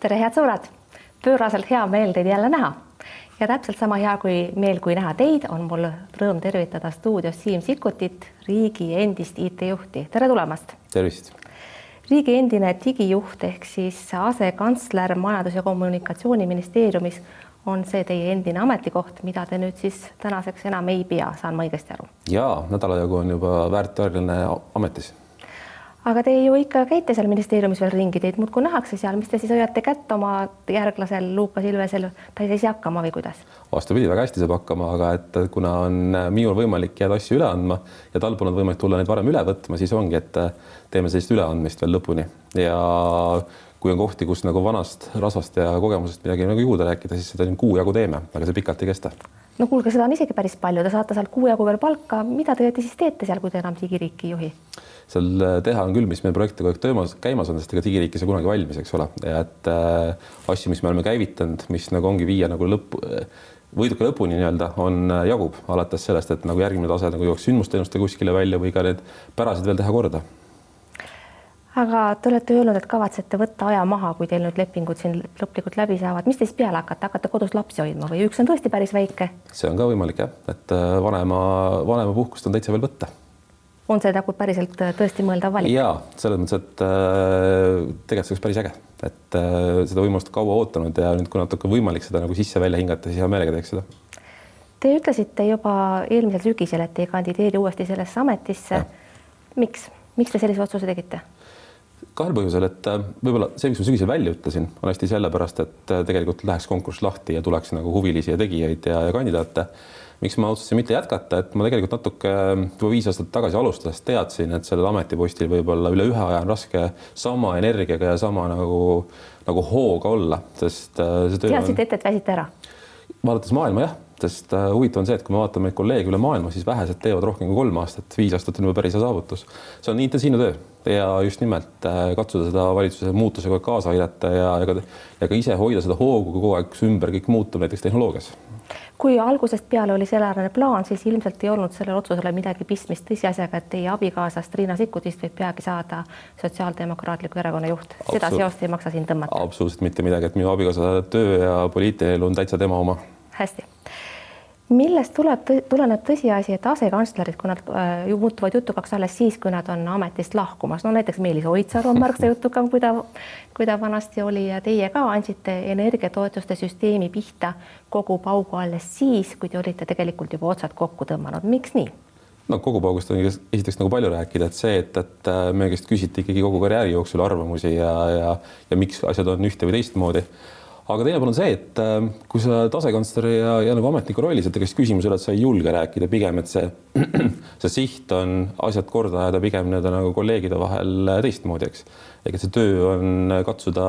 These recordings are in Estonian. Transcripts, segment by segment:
tere, head sõbrad, pööraselt hea meel teid jälle näha ja täpselt sama hea kui meel, kui näha teid, on mul rõõm tervitada stuudios Siim Sikkutit, riigi endist IT-juhti, tere tulemast. tervist. riigi endine digijuht ehk siis asekantsler Majandus- ja Kommunikatsiooniministeeriumis on see teie endine ametikoht, mida te nüüd siis tänaseks enam ei pea, saan ma õigesti aru? ja nädala jagu on juba väärteoline ametis aga te ju ikka käite seal ministeeriumis veel ringi, teid muudkui nähakse seal, mis te siis hoiate kätt oma järglasel Lukas Ilvesel, ta ei saa ise hakkama või kuidas? vastupidi, väga hästi saab hakkama, aga et kuna on minul võimalik jääda asju üle andma ja tal polnud võimalik tulla neid varem üle võtma, siis ongi, et teeme sellist üleandmist veel lõpuni ja kui on kohti, kus nagu vanast rasvast ja kogemusest midagi nagu juurde rääkida, siis seda kuu jagu teeme, aga see pikalt ei kesta. no kuulge, seda on isegi päris palju, te saate sealt kuu jagu veel palka, mida te siis teete seal, kui te enam digiriiki ei juhi? Seal äh, teha on küll, mis meil projekte kogu aeg töömas, käimas on, sest ega digiriik ei saa kunagi valmis, eks ole, ja et äh, asju, mis me oleme käivitanud, mis nagu ongi viia nagu lõppu, võiduka lõpuni nii-öelda on, äh, jagub alates sellest, et nagu järgmine tase nagu jooks sündmusteenuste kuskile välja või ka need pärasid veel teha korda. Aga te olete öelnud, et kavatsete võtta aja maha, kui teil nüüd lepingud siin lõplikult läbi saavad, mis teist peale hakata, hakata kodus lapsi hoidma või? Üks on tõesti päris väike? see on ka võimalik jah, et äh, vanema, vanemapuhkust on täitsa veel võtta on see nagu päriselt äh, tõesti mõeldav valik? ja selles mõttes, et äh, tegelikult see oleks päris äge, et äh, seda võimalust kaua ootanud ja nüüd, kui natuke võimalik seda nagu sisse-välja hingata, siis hea meelega teeks seda. Te ütlesite juba eelmisel sügisel, et ei kandideeri uuesti sellesse ametisse. miks, miks te sellise otsuse tegite? kahel põhjusel, et võib-olla see, mis ma sügisel välja ütlesin, on hästi sellepärast, et tegelikult läheks konkurss lahti ja tuleks nagu huvilisi ja tegijaid ja, ja kandidaate miks ma otsustasin mitte jätkata, et ma tegelikult natuke juba viis aastat tagasi alustades teadsin, et sellel ametipostil võib-olla üle ühe aja on raske sama energiaga ja sama nagu, nagu hooga olla, sest äh, see töö teadsite on... ette, et väsite ära? vaadates maailma jah, sest äh, huvitav on see, et kui me vaatame kolleege üle maailma, siis vähesed teevad rohkem kui kolm aastat, viis aastat on juba päris hea saavutus. see on intensiivne töö ja just nimelt äh, katsuda seda valitsuse muutusega kaasa aidata ja, ja ka, ja ka ise hoida seda hoogu, kogu aeg ümber kõik muutub, näiteks tehnoloogias kui algusest peale oli sellealane plaan, siis ilmselt ei olnud sellel otsusele midagi pistmist tõsiasjaga, et teie abikaasast Riina Sikkutist võib peagi saada Sotsiaaldemokraatliku Erakonna juht. seda seost ei maksa siin tõmmata. absoluutselt mitte midagi, et minu abikaasa töö ja poliitiline elu on täitsa tema oma. Millest tuleb, tuleneb tõsiasi, et asekantslerid, kui nad äh, ju muutuvad jutukaks alles siis, kui nad on ametist lahkumas, no näiteks Meelis Oidsalu on märksa jutukam, kui ta, kui ta vanasti oli ja teie ka andsite energiatoetuste süsteemi pihta kogu paugu alles siis, kui te olite tegelikult juba otsad kokku tõmmanud, miks nii? no kogu paugust on esiteks nagu palju rääkida, et see, et, et äh, meie käest küsiti ikkagi kogu karjääri jooksul arvamusi ja, ja, ja miks asjad on ühte või teistmoodi aga teine pool on see, et äh, kui sa oled asekantsleri ja, ja nagu ametniku rollis, et ega siis küsimus ei ole, et sa ei julge rääkida, pigem et see, see siht on asjad korda ajada pigem nii-öelda nagu kolleegide vahel teistmoodi, eks. ehk et see töö on katsuda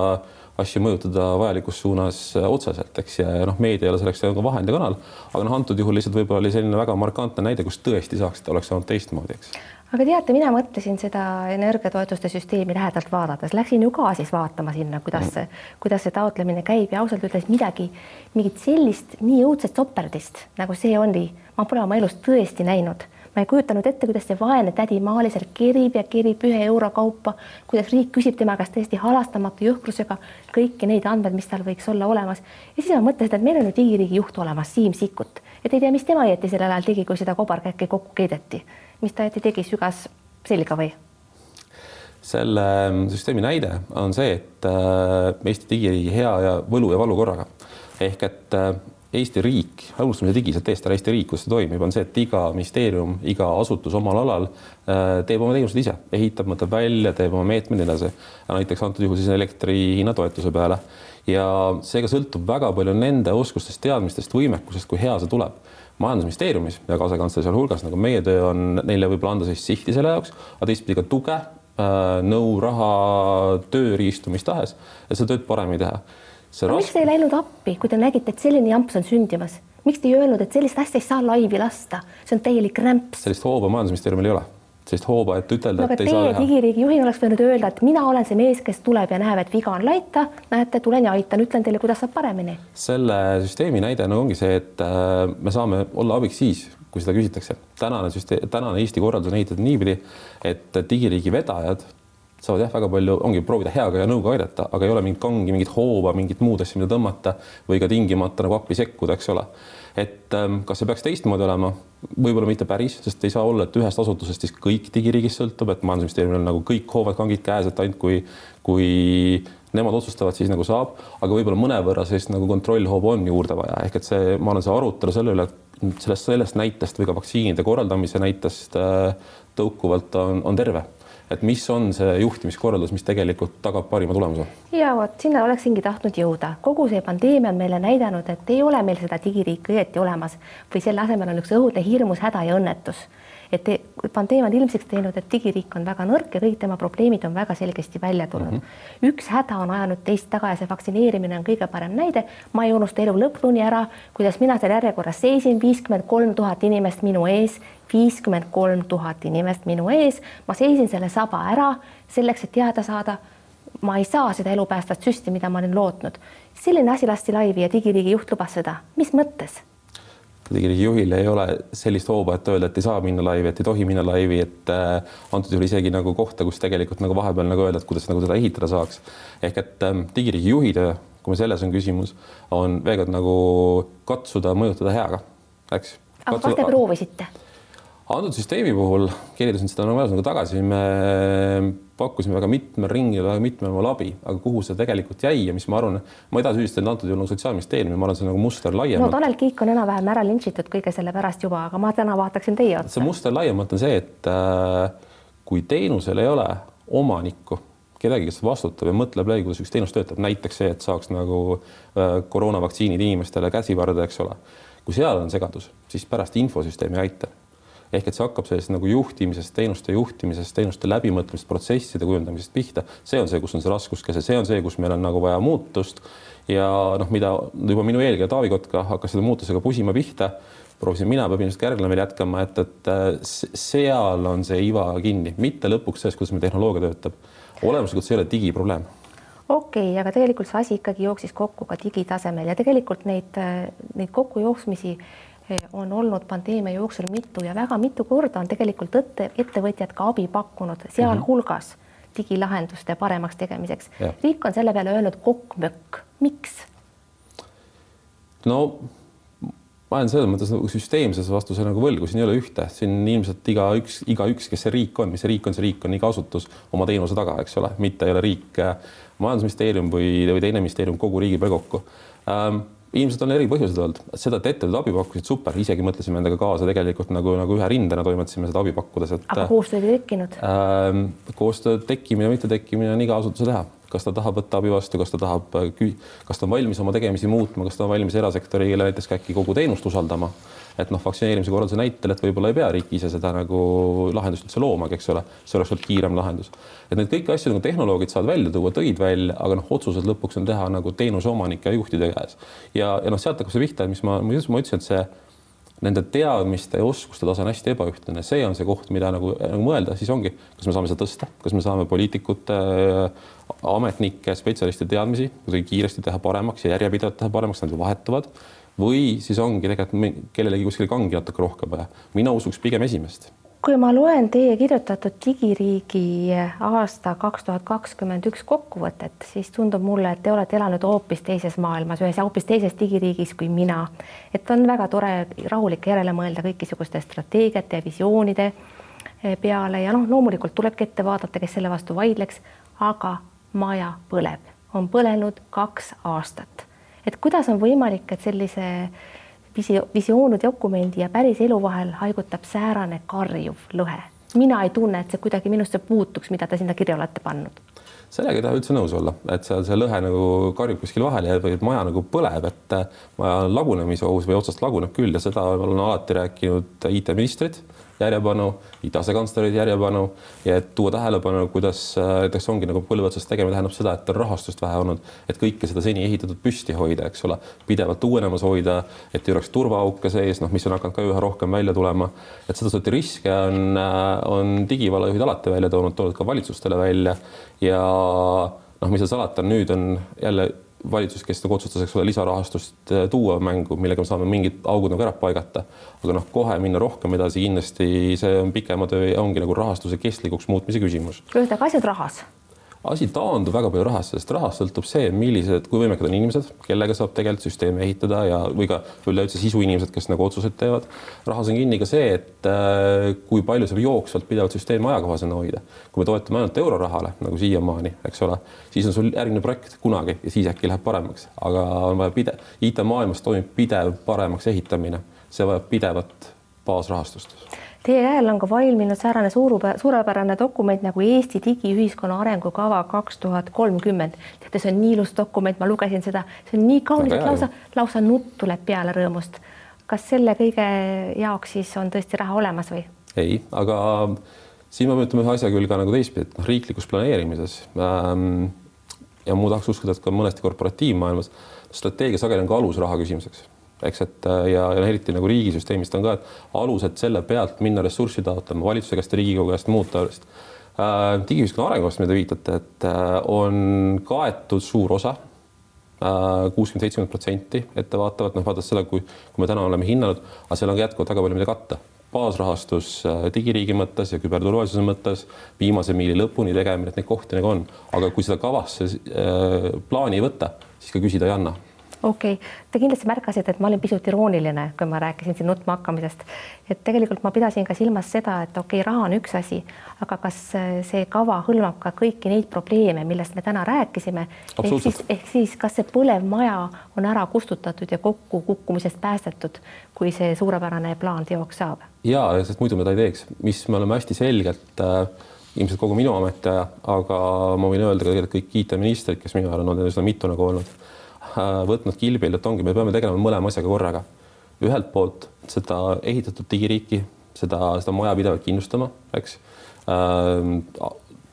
asju mõjutada vajalikus suunas otseselt, eks, ja, noh, meedia ei ole selleks nagu vahend ja kanal, aga noh, antud juhul lihtsalt võib-olla oli selline väga markantne näide, kus tõesti saaks, et oleks saanud teistmoodi, eks. Aga teate, mina mõtlesin seda energiatoetuste süsteemi lähedalt vaadates, läksin ju ka siis vaatama sinna, kuidas see, kuidas see taotlemine käib ja ausalt öeldes midagi, mingit sellist nii õudset soperdist nagu see oli, ma pole oma elus tõesti näinud. Ma ei kujutanud ette, kuidas see vaene tädi Maali seal kerib ja kerib ühe euro kaupa, kuidas riik küsib tema käest täiesti halastamatu jõhkrusega kõiki neid andmeid, mis tal võiks olla olemas. ja siis ma mõtlesin, et meil on ju digiriigi juht olemas, Siim Sikkut, et ei tea, mis tema õieti sellel ajal tegi, kui seda kobarkäkki kokku keedeti mis ta õieti tegi, sügas selga või? selle ähm, süsteemi näide on see, et äh, Eesti digiriigi hea ja võlu ja valu korraga ehk et äh, Eesti riik, alustame digiliselt eest ära, Eesti riik, kus see toimib, on see, et iga ministeerium, iga asutus omal alal äh, teeb oma teenused ise, ehitab, mõtleb välja, teeb oma meetmed ja nii edasi. näiteks antud juhul siis elektri hinna toetuse peale ja seega sõltub väga palju nende oskustest, teadmistest, võimekusest, kui hea see tuleb majandusministeeriumis ja ka asekantsleri sealhulgas, nagu meie töö on neile võib-olla anda sellist sihti selle jaoks, aga teistpidi ka tuge, äh, nõu, raha, tööriistu, mis tahes, et seda tööd paremini teha. Aga miks te ei läinud appi, kui te nägite, et selline jamps on sündimas, miks te ei öelnud, et sellist asja ei saa laivi lasta, see on täielik rämps? sellist hooba majandusministeeriumil ei ole sellist hooba, et ütelda no,, et ei saa teha. digiriigi juhina oleks võinud öelda, et mina olen see mees, kes tuleb ja näeb, et viga on laita, näete, tulen ja aitan, ütlen teile, kuidas saab paremini. selle süsteemi näide no ongi see, et äh, me saame olla abiks siis, kui seda küsitakse. tänane süsteem, tänane Eesti korraldus on ehitatud niipidi, et digiriigi vedajad saavad jah, väga palju, ongi proovida heaga ja nõuga aidata, aga ei ole mingit kangi, mingit hooba, mingit muud asja, mida tõmmata või ka tingimata nagu appi sekkuda, eks ole. et ähm, kas see peaks teistmoodi olema? võib-olla mitte päris, sest ei saa olla, et ühest asutusest siis kõik digiriigist sõltub, et majandusministeeriumil on nagu kõik hoovad, kangid käes, et ainult kui, kui nemad otsustavad, siis nagu saab, aga võib-olla mõnevõrra sellist nagu kontrollhoobu on juurde vaja, ehk et see, ma arvan, see arutelu selle üle, sellest, sellest näitest või ka vaktsiinide korraldamise näitest äh, tõukuvalt on, on terve et mis on see juhtimiskorraldus, mis tegelikult tagab parima tulemuse? ja vot sinna oleksingi tahtnud jõuda, kogu see pandeemia on meile näidanud, et ei ole meil seda digiriiki õieti olemas või selle asemel on üks õudne hirmus häda ja õnnetus et pandeemia on ilmsiks teinud, et digiriik on väga nõrk ja kõik tema probleemid on väga selgesti välja tulnud mm. -hmm. üks häda on ajanud teist taga ja see vaktsineerimine on kõige parem näide. ma ei unusta elu lõpuni ära, kuidas mina seal järjekorras seisin, viiskümmend kolm tuhat inimest minu ees, viiskümmend kolm tuhat inimest minu ees, ma seisin selle saba ära selleks, et teada saada ma ei saa seda elupäästvat süsti, mida ma olin lootnud. selline asi lasti laivi ja digiriigi juht lubas seda, mis mõttes? Digiriigi juhil ei ole sellist hooba, et öelda, et ei saa minna laivi, et ei tohi minna laivi, et äh, antud juhul isegi nagu kohta, kus tegelikult nagu vahepeal nagu öelda, et kuidas nagu seda ehitada saaks. ehk et ähm, digiriigi juhi töö, kui selles on küsimus, on veel kord nagu katsuda mõjutada heaga, eks. aga kas te proovisite? antud süsteemi puhul kirjeldasin seda nagu nagu tagasi, me pakkusime väga mitmel ringil väga mitmel moel abi, aga kuhu see tegelikult jäi ja mis ma arvan, ma ei taha süüdistada antud juhul nagu Sotsiaalministeeriumi, ma arvan, see on nagu muster laiemalt. no Tanel Kiik on enam-vähem ära lintšitud kõige selle pärast juba, aga ma täna vaataksin teie otsa. see muster laiemalt on see, et äh, kui teenusel ei ole omanikku, kedagi, kes vastutab ja mõtleb läbi, kuidas üks teenus töötab, näiteks see, et saaks nagu äh, koroonavaktsiinid inimestele käsivarda, eks ole. kui seal on segadus, siis pärast infosüsteem ei aita ehk et see hakkab sellest nagu juhtimisest, teenuste juhtimisest, teenuste läbimõtlemisest, protsesside kujundamisest pihta. see on see, kus on see raskuskese, see on see, kus meil on nagu vaja muutust ja noh, mida juba minu eelkäija Taavi Kotka hakkas selle muutusega pusima pihta proovisin mina, peab ilmselt Kärglane veel jätkama, et, et seal on see iva kinni, mitte lõpuks selles, kuidas meil tehnoloogia töötab. olemuslikult see ei ole digiprobleem okei okay,, aga tegelikult see asi ikkagi jooksis kokku ka digitasemel ja tegelikult neid, neid kokkujooksmisi on olnud pandeemia jooksul mitu ja väga mitu korda on tegelikult ette, ettevõtjad ka abi pakkunud, sealhulgas mm -hmm. digilahenduste paremaks tegemiseks. riik on selle peale öelnud kokk-mökk, miks? no ma olen selles mõttes nagu süsteemses vastuse nagu võlgu, siin ei ole ühte, siin ilmselt igaüks, igaüks, kes see riik on, mis see riik on, see riik on iga asutus oma teenuse taga, eks ole, mitte ei ole riik äh, majandusministeerium või, või teine ministeerium kogu riigi peale kokku ähm, ilmselt on eri põhjused olnud, seda, et ettevõtted abi pakkusid, super, isegi mõtlesime endaga kaasa tegelikult nagu, nagu ühe rindena toimetasime seda abi pakkudes, et. aga koostööd ei tekkinud äh,? koostöö tekkimine, mitte tekkimine on iga asutuse teha, kas ta tahab võtta abi vastu, kas ta tahab, kas ta on valmis oma tegemisi muutma, kas ta on valmis erasektorile näiteks ka äkki kogu teenust usaldama et noh, vaktsineerimise korralduse näitel, et võib-olla ei pea riik ise seda nagu lahendust üldse loomagi, eks ole, see oleks olnud kiirem lahendus. et neid kõiki asju nagu tehnoloogid saavad välja tuua, tõid välja, aga noh, otsused lõpuks on teha nagu teenuse omanike ja juhtide käes. ja, ja noh, sealt hakkab see pihta, mis ma, ma ütlesin, et see nende teadmiste ja oskuste tase on hästi ebaühtlane, see on see koht, mida nagu, nagu mõelda, siis ongi, kas me saame seda tõsta, kas me saame poliitikute, ametnike, spetsialistide teadmisi kuidagi kiiresti teha paremaks ja järjepidevalt teha paremaks, nad ju vahetuvad või siis ongi tegelikult kellelegi kuskil kangi natuke rohkem vaja. mina usuks pigem esimest. kui ma loen teie kirjutatud digiriigi aasta kaks tuhat kakskümmend üks kokkuvõtet, siis tundub mulle, et te olete elanud hoopis teises maailmas, ühes hoopis teises digiriigis kui mina. et on väga tore rahulik järele mõelda kõikisuguste strateegiate ja visioonide eh, peale ja noh, loomulikult tulebki ette vaadata, kes selle vastu vaidleks, aga maja põleb, on põlenud kaks aastat et kuidas on võimalik, et sellise visioonidokumendi ja päris elu vahel haigutab säärane karjuv lõhe. mina ei tunne, et see kuidagi minusse puutuks, mida te sinna kirja olete pannud sellega ei taha üldse nõus olla, et seal see lõhe nagu karjub kuskil vahel ja maja nagu põleb, et maja lagunemise ohus või otsast laguneb küll ja seda olen alati rääkinud IT-ministrid järjepanu, IT asekantslerid järjepanu ja et tuua tähelepanu, kuidas äh, näiteks ongi nagu põlve otsast tegemine tähendab seda, et on rahastust vähe olnud, et kõike seda seni ehitatud püsti hoida, eks ole, pidevalt uuenemas hoida, et ei oleks turvaauke sees, noh, mis on hakanud ka üha rohkem välja tulema, et seda sorti riske on, äh, on digivalajuhid alati välja toonud, toonud ka valitsustele välja ja noh, mis seal salata, nüüd on jälle valitsus, kes nagu otsustas, eks ole, lisarahastust äh, tuua mängu, millega me saame mingid augud nagu ära paigata. aga noh, kohe minna rohkem edasi, kindlasti see on pikema töö ja ongi nagu rahastuse kestlikuks muutmise küsimus. ühesõnaga, on rahas asi taandub väga palju rahast, sest rahast sõltub see, millised, kui võimekad on inimesed, kellega saab tegelikult süsteemi ehitada ja, või ka üleüldse sisuinimesed, kes nagu otsuseid teevad. rahas on kinni ka see, et äh, kui palju saab jooksvalt pidevalt süsteemi ajakohasena hoida. kui me toetume ainult eurorahale nagu siiamaani, eks ole, siis on sul järgmine projekt kunagi ja siis äkki läheb paremaks, aga on vaja pidev, IT-maailmas toimub pidev paremaks ehitamine, see vajab pidevat baasrahastust Teie käel on ka valminud säärane suurupe, suurepärane dokument nagu Eesti digiühiskonna arengukava kaks tuhat kolmkümmend. teate, see on nii ilus dokument, ma lugesin seda, see on nii kaunis, et lausa, lausa nutt tuleb peale rõõmust. kas selle kõige jaoks siis on tõesti raha olemas või? ei, aga siin ma ütleme ühe asja küll ka nagu teistpidi, et noh, riiklikus planeerimises ähm, ja ma tahaks uskuda, et ka mõnesti korporatiivmaailmas strateegia sageli on ka alusraha küsimuseks eks, et äh, ja, ja eriti nagu riigisüsteemist on ka, et alused selle pealt minna ressurssi taotlema valitsuse käest, Riigikogu käest, muud taolist äh,. digiühiskonna arengukavast, mida viitate, et äh, on kaetud suur osa äh, kuuskümmend, seitsekümmend protsenti ettevaatavalt, noh, vaadates seda, kui, kui me täna oleme hinnanud, aga seal on ka jätkuvalt väga palju, mida katta. baasrahastus äh, digiriigi mõttes ja küberturvalisuse mõttes, viimase miili lõpuni tegemine, et neid kohti nagu on, aga kui seda kavasse äh, plaani ei võta, siis ka küsida ei anna okei okay., te kindlasti märkasite, et ma olin pisut irooniline, kui ma rääkisin siin nutma hakkamisest. et tegelikult ma pidasin ka silmas seda, et okei okay,, raha on üks asi, aga kas see kava hõlmab ka kõiki neid probleeme, millest me täna rääkisime. ehk siis, ehk siis, kas see põlev maja on ära kustutatud ja kokkukukkumisest päästetud, kui see suurepärane plaan teoks saab? ja, sest muidu me ta ei teeks, mis me oleme hästi selgelt äh, ilmselt kogu minu ametiaja, aga ma võin öelda ka tegelikult kõik IT-ministrid, kes minu ajal on olnud, seda mitu nagu olnud Äh, võtnud kilbil, et ongi, me peame tegelema mõlema asjaga korraga. ühelt poolt seda ehitatud digiriiki, seda, seda maja pidevalt kindlustama, eks äh,.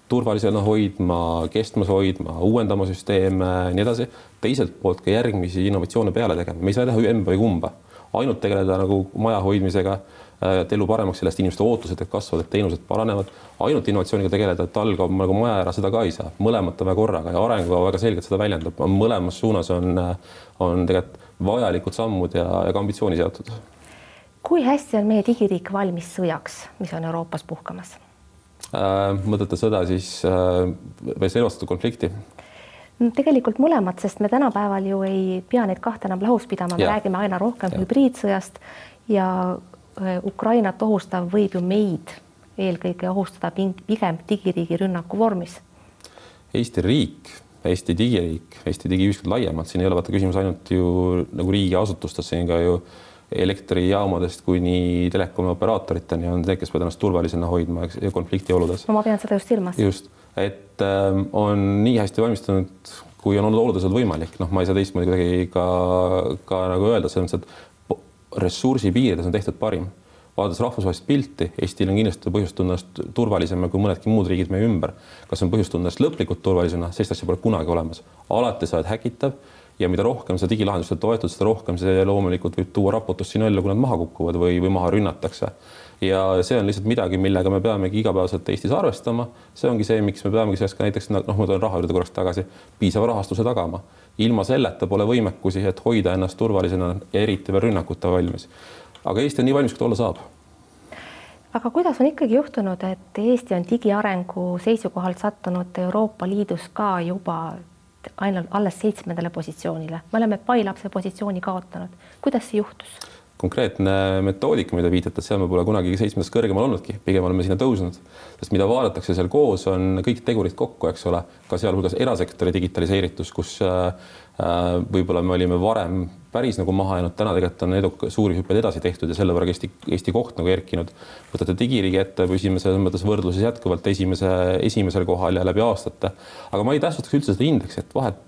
turvalisena hoidma, kestmas hoidma, uuendama süsteeme, nii edasi. teiselt poolt ka järgmisi innovatsioone peale tegema, me ei saa teha emba või kumba, ainult tegeleda nagu maja hoidmisega Äh, et elu paremaks, sellest inimeste ootused kasvavad, et teenused paranevad. ainult innovatsiooniga tegeleda, et algab nagu maja ära, seda ka ei saa, mõlemat on vaja korraga ja arengukava väga selgelt seda väljendab, mõlemas suunas on, on tegelikult vajalikud sammud ja, ja ka ambitsiooni seatud. kui hästi on meie digiriik valmis sõjaks, mis on Euroopas puhkamas äh,? mõtlete sõda siis äh, või relvastatud konflikti? tegelikult mõlemat, sest me tänapäeval ju ei pea neid kahte enam lahus pidama, me ja. räägime aina rohkem ja. hübriidsõjast ja Äh, Ukrainat ohustav võib ju meid eelkõige ohustada pigem digiriigi rünnaku vormis. Eesti riik, Eesti digiriik, Eesti digiühiskond laiemalt, siin ei ole vaata küsimus ainult ju nagu riigiasutustes, siin ka ju elektrijaamadest kuni telekomi operaatoriteni on need, kes peavad ennast turvalisena hoidma konfliktioludes. no ma pean seda just silmas. just, et ähm, on nii hästi valmistunud, kui on olnud oludes võimalik, noh, ma ei saa teistmoodi kuidagi ka, ka nagu öelda, selles mõttes, et ressursi piirides on tehtud parim. vaadates rahvusvahelist pilti, Eestil on kindlasti põhjust tunda ennast turvalisem kui mõnedki muud riigid meie ümber. kas on põhjust tunda ennast lõplikult turvalisena, sellist asja pole kunagi olemas. alati sa oled häkitav ja mida rohkem sa digilahendustele toetud, seda rohkem see loomulikult võib tuua raputust sinu ellu, kui nad maha kukuvad või, või maha rünnatakse. Ja see on lihtsalt midagi, millega me peamegi igapäevaselt Eestis arvestama. see ongi see, miks me peamegi sellest ka näiteks noh, ma tulen raha juurde korraks tagasi, piisava rahastuse tagama ilma selleta pole võimekusi, et hoida ennast turvalisena ja eriti veel rünnakute valmis. aga Eesti on nii valmis, kui ta olla saab. aga kuidas on ikkagi juhtunud, et Eesti on digiarengu seisukohalt sattunud Euroopa Liidus ka juba ainult alles seitsmendale positsioonile, me oleme pailapse positsiooni kaotanud. kuidas see juhtus? Konkreetne metoodika, mida viitate, seal me pole kunagi seitsmendast kõrgemal olnudki, pigem oleme sinna tõusnud, sest mida vaadatakse seal koos, on kõik tegurid kokku, eks ole, ka sealhulgas erasektori digitaliseeritus, kus äh, äh, võib-olla me olime varem päris nagu maha jäänud, täna tegelikult on eduka, suuri hüppeid edasi tehtud ja selle võrra Eesti, Eesti koht nagu erkinud. võtate digiriigi ette, püsime selles mõttes võrdluses jätkuvalt esimese, esimesel kohal ja läbi aastate. aga ma ei tähtsustaks üldse seda indeksi, et vahet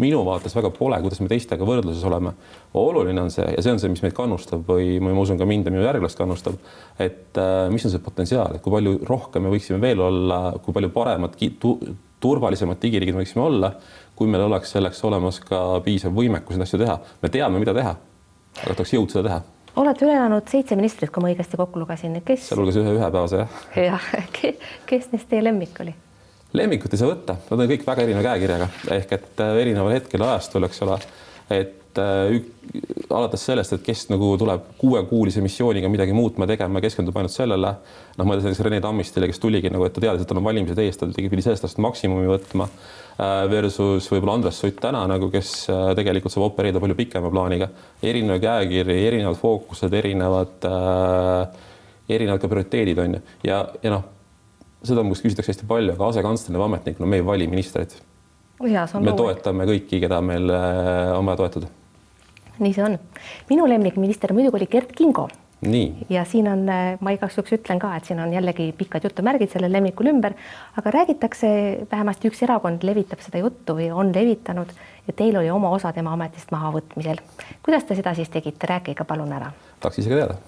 minu vaates väga pole, kuidas me teistega võrdluses oleme. oluline on see ja see on see, mis meid kannustab või ma usun ka mind ja minu järglast kannustab, et äh, mis on see potentsiaal, et kui palju rohkem me võiksime veel olla, kui palju paremad tu, turvalisemad digiriigid me võiksime olla, kui meil oleks selleks olemas ka piisav võimekus neid asju teha. me teame, mida teha, aga tuleks jõud seda teha olete üle elanud seitse ministrit, kui ma õigesti kokku lugesin, kes? sealhulgas ühe ühepäevase jah. jah, kes neist teie lemmik oli? Lemmikut ei saa võtta, nad on kõik väga erineva käekirjaga ehk et äh, erineval hetkel ajastul, eks ole, et äh, alates sellest, et kes nagu tuleb kuuekuulise missiooniga midagi muutma, tegema, keskendub ainult sellele. noh, ma ütlen näiteks Rene Tammistile, kes tuligi nagu, et ta teadis, et tal on valimised ees, ta pidi sellest aastast maksimumi võtma äh, versus võib-olla Andres Sutt täna nagu, kes tegelikult saab opereerida palju pikema plaaniga. erinev käekiri, erinevad fookused, erinevad äh,, erinevad ka prioriteedid on ju ja, ja noh seda must küsitakse hästi palju, aga asekantslerina või ametnikuna me ei vali ministreid. me toetame kõiki, keda meil äh, on vaja toetada. nii see on. minu lemmikminister muidugi oli Gerd Kingo. nii. ja siin on, äh, ma igaks juhuks ütlen ka, et siin on jällegi pikad jutumärgid sellel lemmikul ümber, aga räägitakse, vähemasti üks erakond levitab seda juttu või on levitanud, et teil oli oma osa tema ametist mahavõtmisel. kuidas te seda siis tegite, rääkige palun ära. tahaks ise ka teada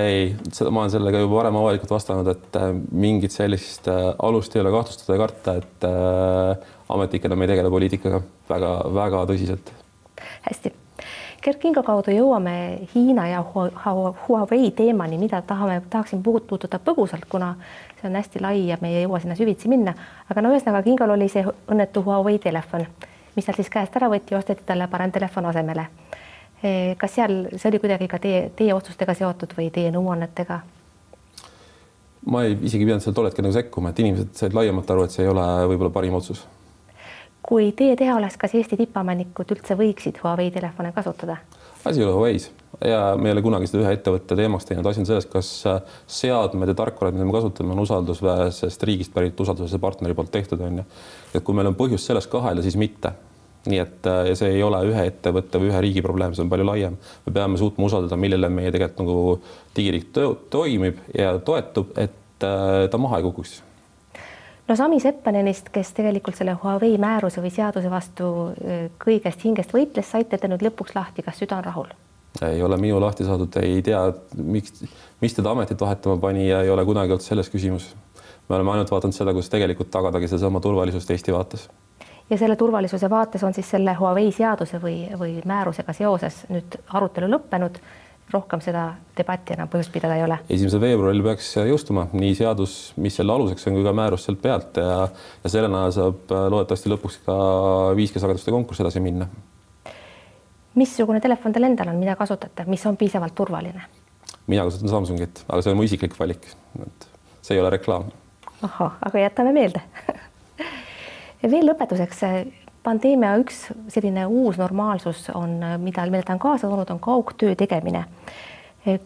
ei, seda ma olen sellega juba varem avalikult vastanud, et äh, mingit sellist äh, alust ei ole kahtlustada ja karta, et äh, ametnikena me ei tegele poliitikaga väga-väga tõsiselt. hästi. Gerd Kingo kaudu jõuame Hiina ja Huawei teemani, mida tahame, tahaksin puudutada põgusalt, kuna see on hästi lai ja me ei jõua sinna süvitsi minna. aga no ühesõnaga Kingol oli see õnnetu Huawei telefon, mis tal siis käest ära võeti, osteti talle parem telefon asemele kas seal see oli kuidagi ka teie, teie otsustega seotud või teie nõuannetega? ma ei isegi pidanud seal tol hetkel nagu sekkuma, et inimesed said laiemalt aru, et see ei ole võib-olla parim otsus. kui teie teha oleks, kas Eesti tippamanikud üldse võiksid Huawei telefone kasutada? asi ei ole Huawei's ja me ei ole kunagi seda ühe ettevõtte teemaks teinud, asi on selles, kas seadmed ja tarkvarad, mida me kasutame, on usaldusväärsest riigist pärit usaldusväärse partneri poolt tehtud, on ju. et kui meil on põhjust selles kahelda, siis mitte nii et äh, ja see ei ole ühe ettevõtte või ühe riigi probleem, see on palju laiem. me peame suutma usaldada, millele meie tegelikult nagu digiriik toimib ja toetub, et äh, ta maha ei kukuks. no Sami Seppanenist, kes tegelikult selle Huawei määruse või seaduse vastu äh, kõigest hingest võitles, saite te nüüd lõpuks lahti, kas süda on rahul? ei ole minu lahti saadud, ei tea, miks, mis teda ametit vahetama pani ja ei ole kunagi olnud selles küsimus. me oleme ainult vaadanud seda, kuidas tegelikult tagadagi sedasama turvalisust Eesti vaates ja selle turvalisuse vaates on siis selle Huawei seaduse või, või määrusega seoses nüüd arutelu lõppenud. rohkem seda debatti enam põhjust pidada ei ole. esimesel veebruaril peaks jõustuma nii seadus, mis selle aluseks on, kui ka määrus sealt pealt ja, ja selle najal saab loodetavasti lõpuks ka 5G sageduste konkurss edasi minna. missugune telefon teil endal on, mida kasutate, mis on piisavalt turvaline? mina kasutan Samsungit, aga see on mu isiklik valik, et see ei ole reklaam. ahah, aga jätame meelde ja veel lõpetuseks, pandeemia üks selline uus normaalsus on, mida, mida ta on kaasa toonud, on kaugtöö tegemine.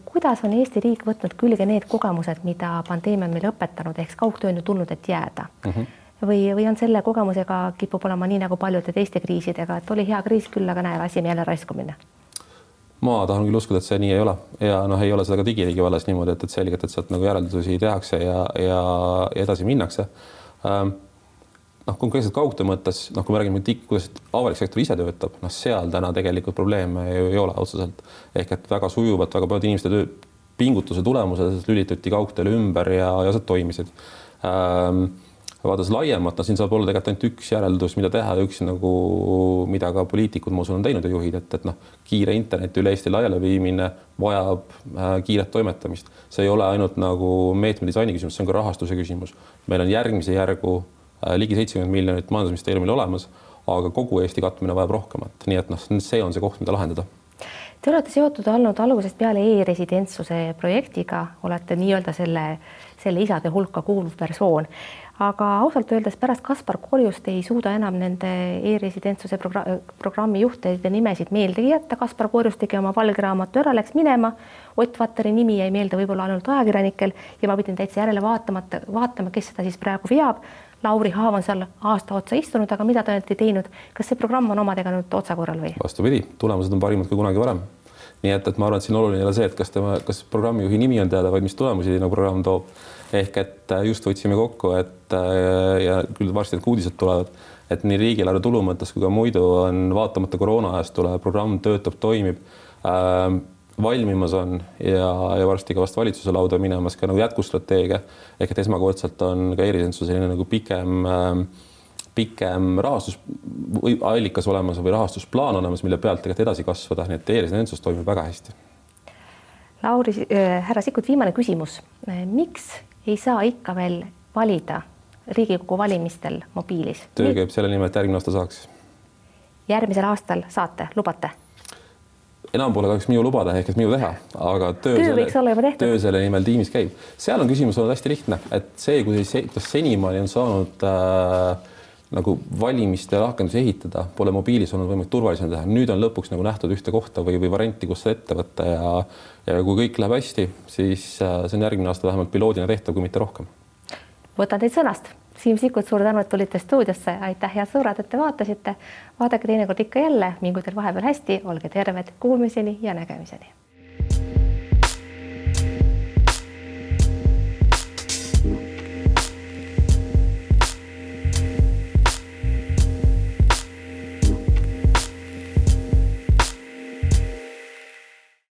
kuidas on Eesti riik võtnud külge need kogemused, mida pandeemia on meile õpetanud, ehk kaugtöö on ju tulnud, et jääda mm? -hmm või, või on selle kogemusega kipub olema nii nagu paljude teiste kriisidega, et oli hea kriis küll, aga näe, lasime jälle raisku minna ma tahan küll uskuda, et see nii ei ole ja noh, ei ole seda ka digiriigi vallas niimoodi, et, et selgelt, et sealt nagu järeldusi tehakse ja, ja edasi minnakse ähm, noh, konkreetselt kaugtöö mõttes, noh, kui me räägime, kuidas avalik sektor ise töötab, noh, seal täna tegelikult probleeme ju ei ole otseselt ehk et väga sujuvalt väga paljude inimeste töö, pingutuse tulemusel lülituti kaugtööle ümber ja, ja asjad toimisid ähm, vaadates laiemalt, no siin saab olla tegelikult ainult üks järeldus, mida teha ja üks nagu, mida ka poliitikud, ma usun, on teinud ja juhid, et, et noh, kiire interneti üle Eesti laialeviimine vajab äh, kiiret toimetamist. see ei ole ainult nagu meetme disaini küsimus, see on ka rahastuse küsimus. meil on järgmise järgu ligi seitsekümmend miljonit majandusministeeriumil olemas, aga kogu Eesti katmine vajab rohkemat, nii et noh, see on see koht, mida lahendada. Te olete seotud olnud algusest peale e-residentsuse projektiga, olete nii-öelda selle, selle isade hulka kuuluv persoon aga ausalt öeldes pärast Kaspar Korjust ei suuda enam nende e-residentsuse progra programmi juhtide nimesid meeldegi jätta. Kaspar Korjus tegi oma valge raamatu ära, läks minema. Ott Vatteri nimi jäi meelde võib-olla ainult ajakirjanikel ja ma pidin täitsa järele vaatamata, vaatama, kes seda siis praegu veab. Lauri Haav on seal aasta otsa istunud, aga mida nüüd ei teinud, kas see programm on omadega nüüd otsakorral või? vastupidi, tulemused on parimad kui kunagi varem. nii et, et ma arvan, et siin oluline ei ole see, et kas tema, kas programmijuhi nimi on teada, vaid mis tulemusi nagu programm toob. ehk et äh, just võtsime kokku, et äh, ja küll varsti need uudised tulevad, et nii riigieelarve tulu mõttes kui ka muidu on vaatamata koroona ajastule programm töötab, toimib ähm, valmimas on ja, ja varsti ka vast valitsuse lauda minemas ka nagu jätkustrateegia ehk et esmakordselt on ka e-residentsus selline nagu pikem äh, pikem rahastus või allikas olemas või rahastusplaan olemas, mille pealt tegelikult edasi kasvada, nii et e-residentsus toimib väga hästi. Lauri äh,, härra Sikkut, viimane küsimus. miks ei saa ikka veel valida Riigikogu valimistel mobiilis. töö käib selle nimel, et järgmine aasta saaks. järgmisel aastal saate, lubate? Enam pole kahjuks minu lubada ehk et minu teha, aga töö, töö tehtud. töö selle nimel tiimis käib. seal on küsimus olnud hästi lihtne, et see, kuidas senimaani on saanud äh, nagu valimiste rakendusi ehitada, pole mobiilis olnud võimalik turvalisena teha. nüüd on lõpuks nagu nähtud ühte kohta või, või varianti, kus seda ette võtta ja ja kui kõik läheb hästi, siis äh, see on järgmine aasta vähemalt piloodina tehtav, kui mitte rohkem. võtan teid sõnast. Siim Sikkut, suur tänu, et tulite stuudiosse, aitäh, head sõbrad, et te vaatasite. vaadake teinekord ikka jälle, mingu teil vahepeal hästi, olge terved, kuulmiseni ja nägemiseni